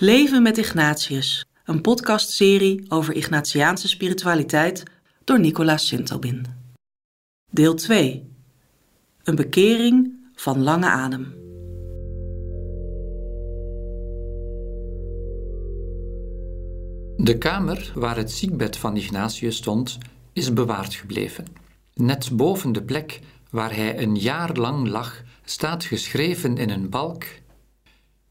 Leven met Ignatius, een podcastserie over Ignatiaanse spiritualiteit door Nicolaas Sintobin. Deel 2. Een bekering van lange adem. De kamer waar het ziekbed van Ignatius stond, is bewaard gebleven. Net boven de plek waar hij een jaar lang lag, staat geschreven in een balk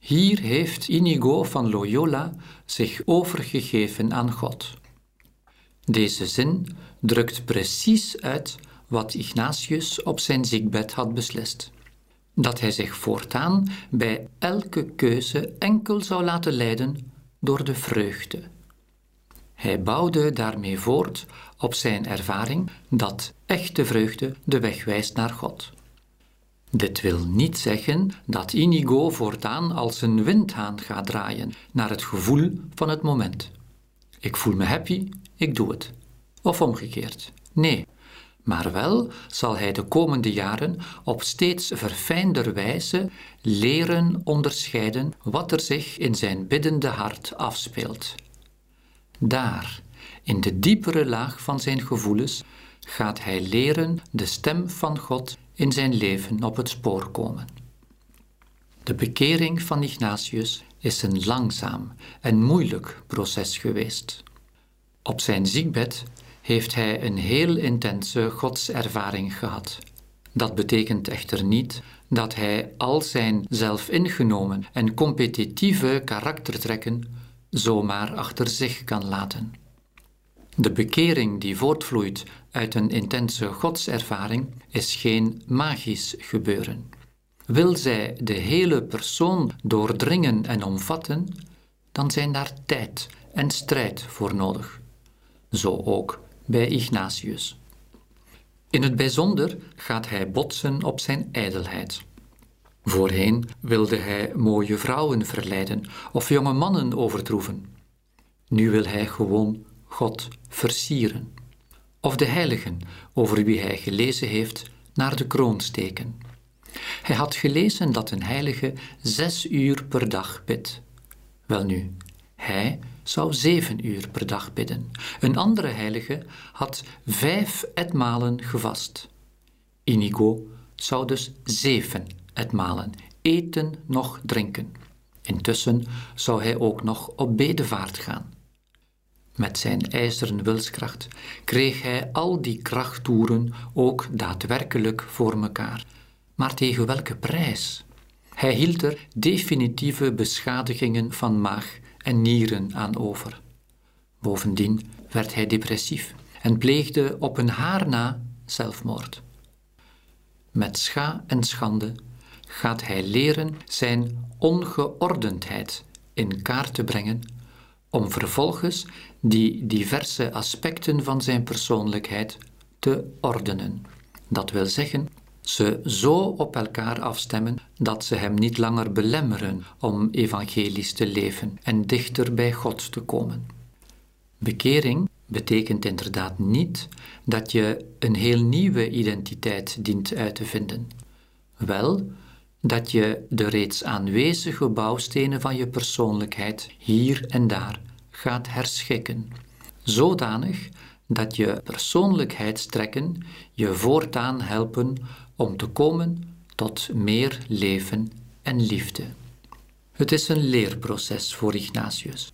hier heeft Inigo van Loyola zich overgegeven aan God. Deze zin drukt precies uit wat Ignatius op zijn ziekbed had beslist: dat hij zich voortaan bij elke keuze enkel zou laten leiden door de vreugde. Hij bouwde daarmee voort op zijn ervaring dat echte vreugde de weg wijst naar God. Dit wil niet zeggen dat Inigo voortaan als een windhaan gaat draaien naar het gevoel van het moment. Ik voel me happy, ik doe het. Of omgekeerd. Nee, maar wel zal hij de komende jaren op steeds verfijnder wijze leren onderscheiden wat er zich in zijn biddende hart afspeelt. Daar, in de diepere laag van zijn gevoelens, gaat hij leren de stem van God in zijn leven op het spoor komen. De bekering van Ignatius is een langzaam en moeilijk proces geweest. Op zijn ziekbed heeft hij een heel intense godservaring gehad. Dat betekent echter niet dat hij al zijn zelfingenomen en competitieve karaktertrekken zomaar achter zich kan laten. De bekering die voortvloeit uit een intense godservaring is geen magisch gebeuren. Wil zij de hele persoon doordringen en omvatten, dan zijn daar tijd en strijd voor nodig. Zo ook bij Ignatius. In het bijzonder gaat hij botsen op zijn ijdelheid. Voorheen wilde hij mooie vrouwen verleiden of jonge mannen overtroeven. Nu wil hij gewoon God versieren. Of de heiligen over wie hij gelezen heeft naar de kroon steken. Hij had gelezen dat een heilige zes uur per dag bidt. Welnu, hij zou zeven uur per dag bidden. Een andere heilige had vijf etmalen gevast. Inigo zou dus zeven etmalen eten nog drinken. Intussen zou hij ook nog op bedevaart gaan. Met zijn ijzeren wilskracht kreeg hij al die krachttoeren ook daadwerkelijk voor mekaar. Maar tegen welke prijs? Hij hield er definitieve beschadigingen van maag en nieren aan over. Bovendien werd hij depressief en pleegde op een haar na zelfmoord. Met scha en schande gaat hij leren zijn ongeordendheid in kaart te brengen om vervolgens die diverse aspecten van zijn persoonlijkheid te ordenen. Dat wil zeggen, ze zo op elkaar afstemmen dat ze hem niet langer belemmeren om evangelisch te leven en dichter bij God te komen. Bekering betekent inderdaad niet dat je een heel nieuwe identiteit dient uit te vinden. Wel dat je de reeds aanwezige bouwstenen van je persoonlijkheid hier en daar gaat herschikken, zodanig dat je persoonlijkheidstrekken je voortaan helpen om te komen tot meer leven en liefde. Het is een leerproces voor Ignatius,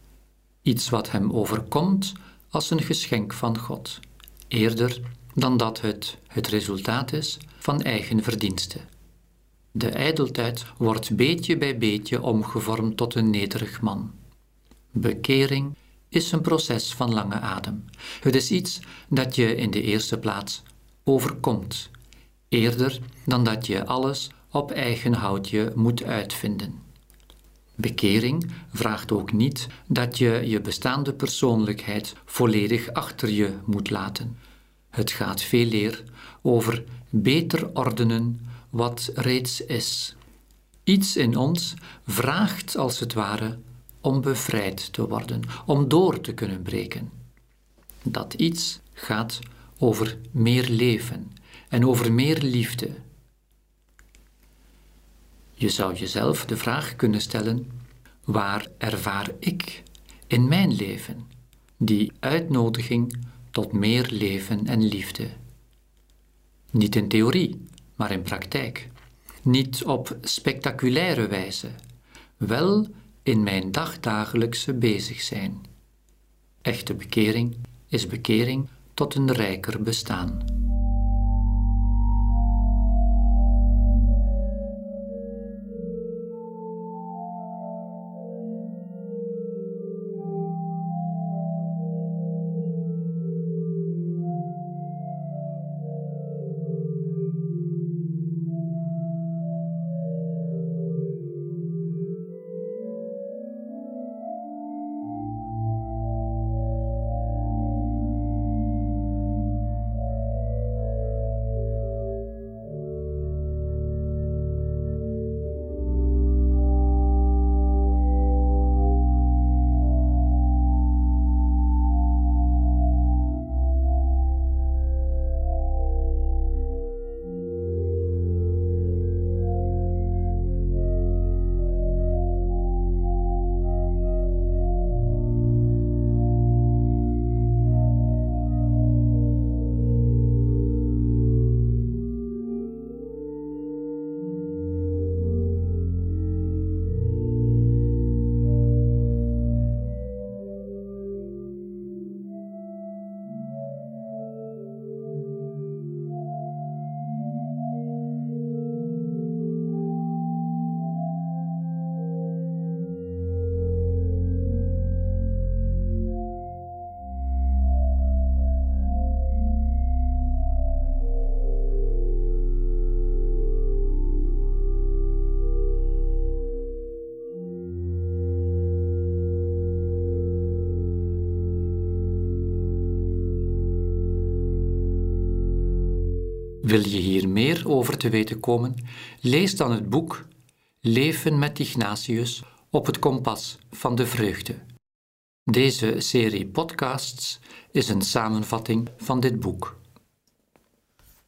iets wat hem overkomt als een geschenk van God, eerder dan dat het het resultaat is van eigen verdiensten. De ijdeltijd wordt beetje bij beetje omgevormd tot een nederig man. Bekering is een proces van lange adem. Het is iets dat je in de eerste plaats overkomt, eerder dan dat je alles op eigen houtje moet uitvinden. Bekering vraagt ook niet dat je je bestaande persoonlijkheid volledig achter je moet laten. Het gaat veel eer over beter ordenen wat reeds is. Iets in ons vraagt als het ware om bevrijd te worden, om door te kunnen breken. Dat iets gaat over meer leven en over meer liefde. Je zou jezelf de vraag kunnen stellen: Waar ervaar ik in mijn leven die uitnodiging tot meer leven en liefde? Niet in theorie, maar in praktijk. Niet op spectaculaire wijze, wel in mijn dagdagelijkse bezig zijn. Echte bekering is bekering tot een rijker bestaan. Wil je hier meer over te weten komen? Lees dan het boek Leven met Ignatius op het kompas van de vreugde. Deze serie podcasts is een samenvatting van dit boek.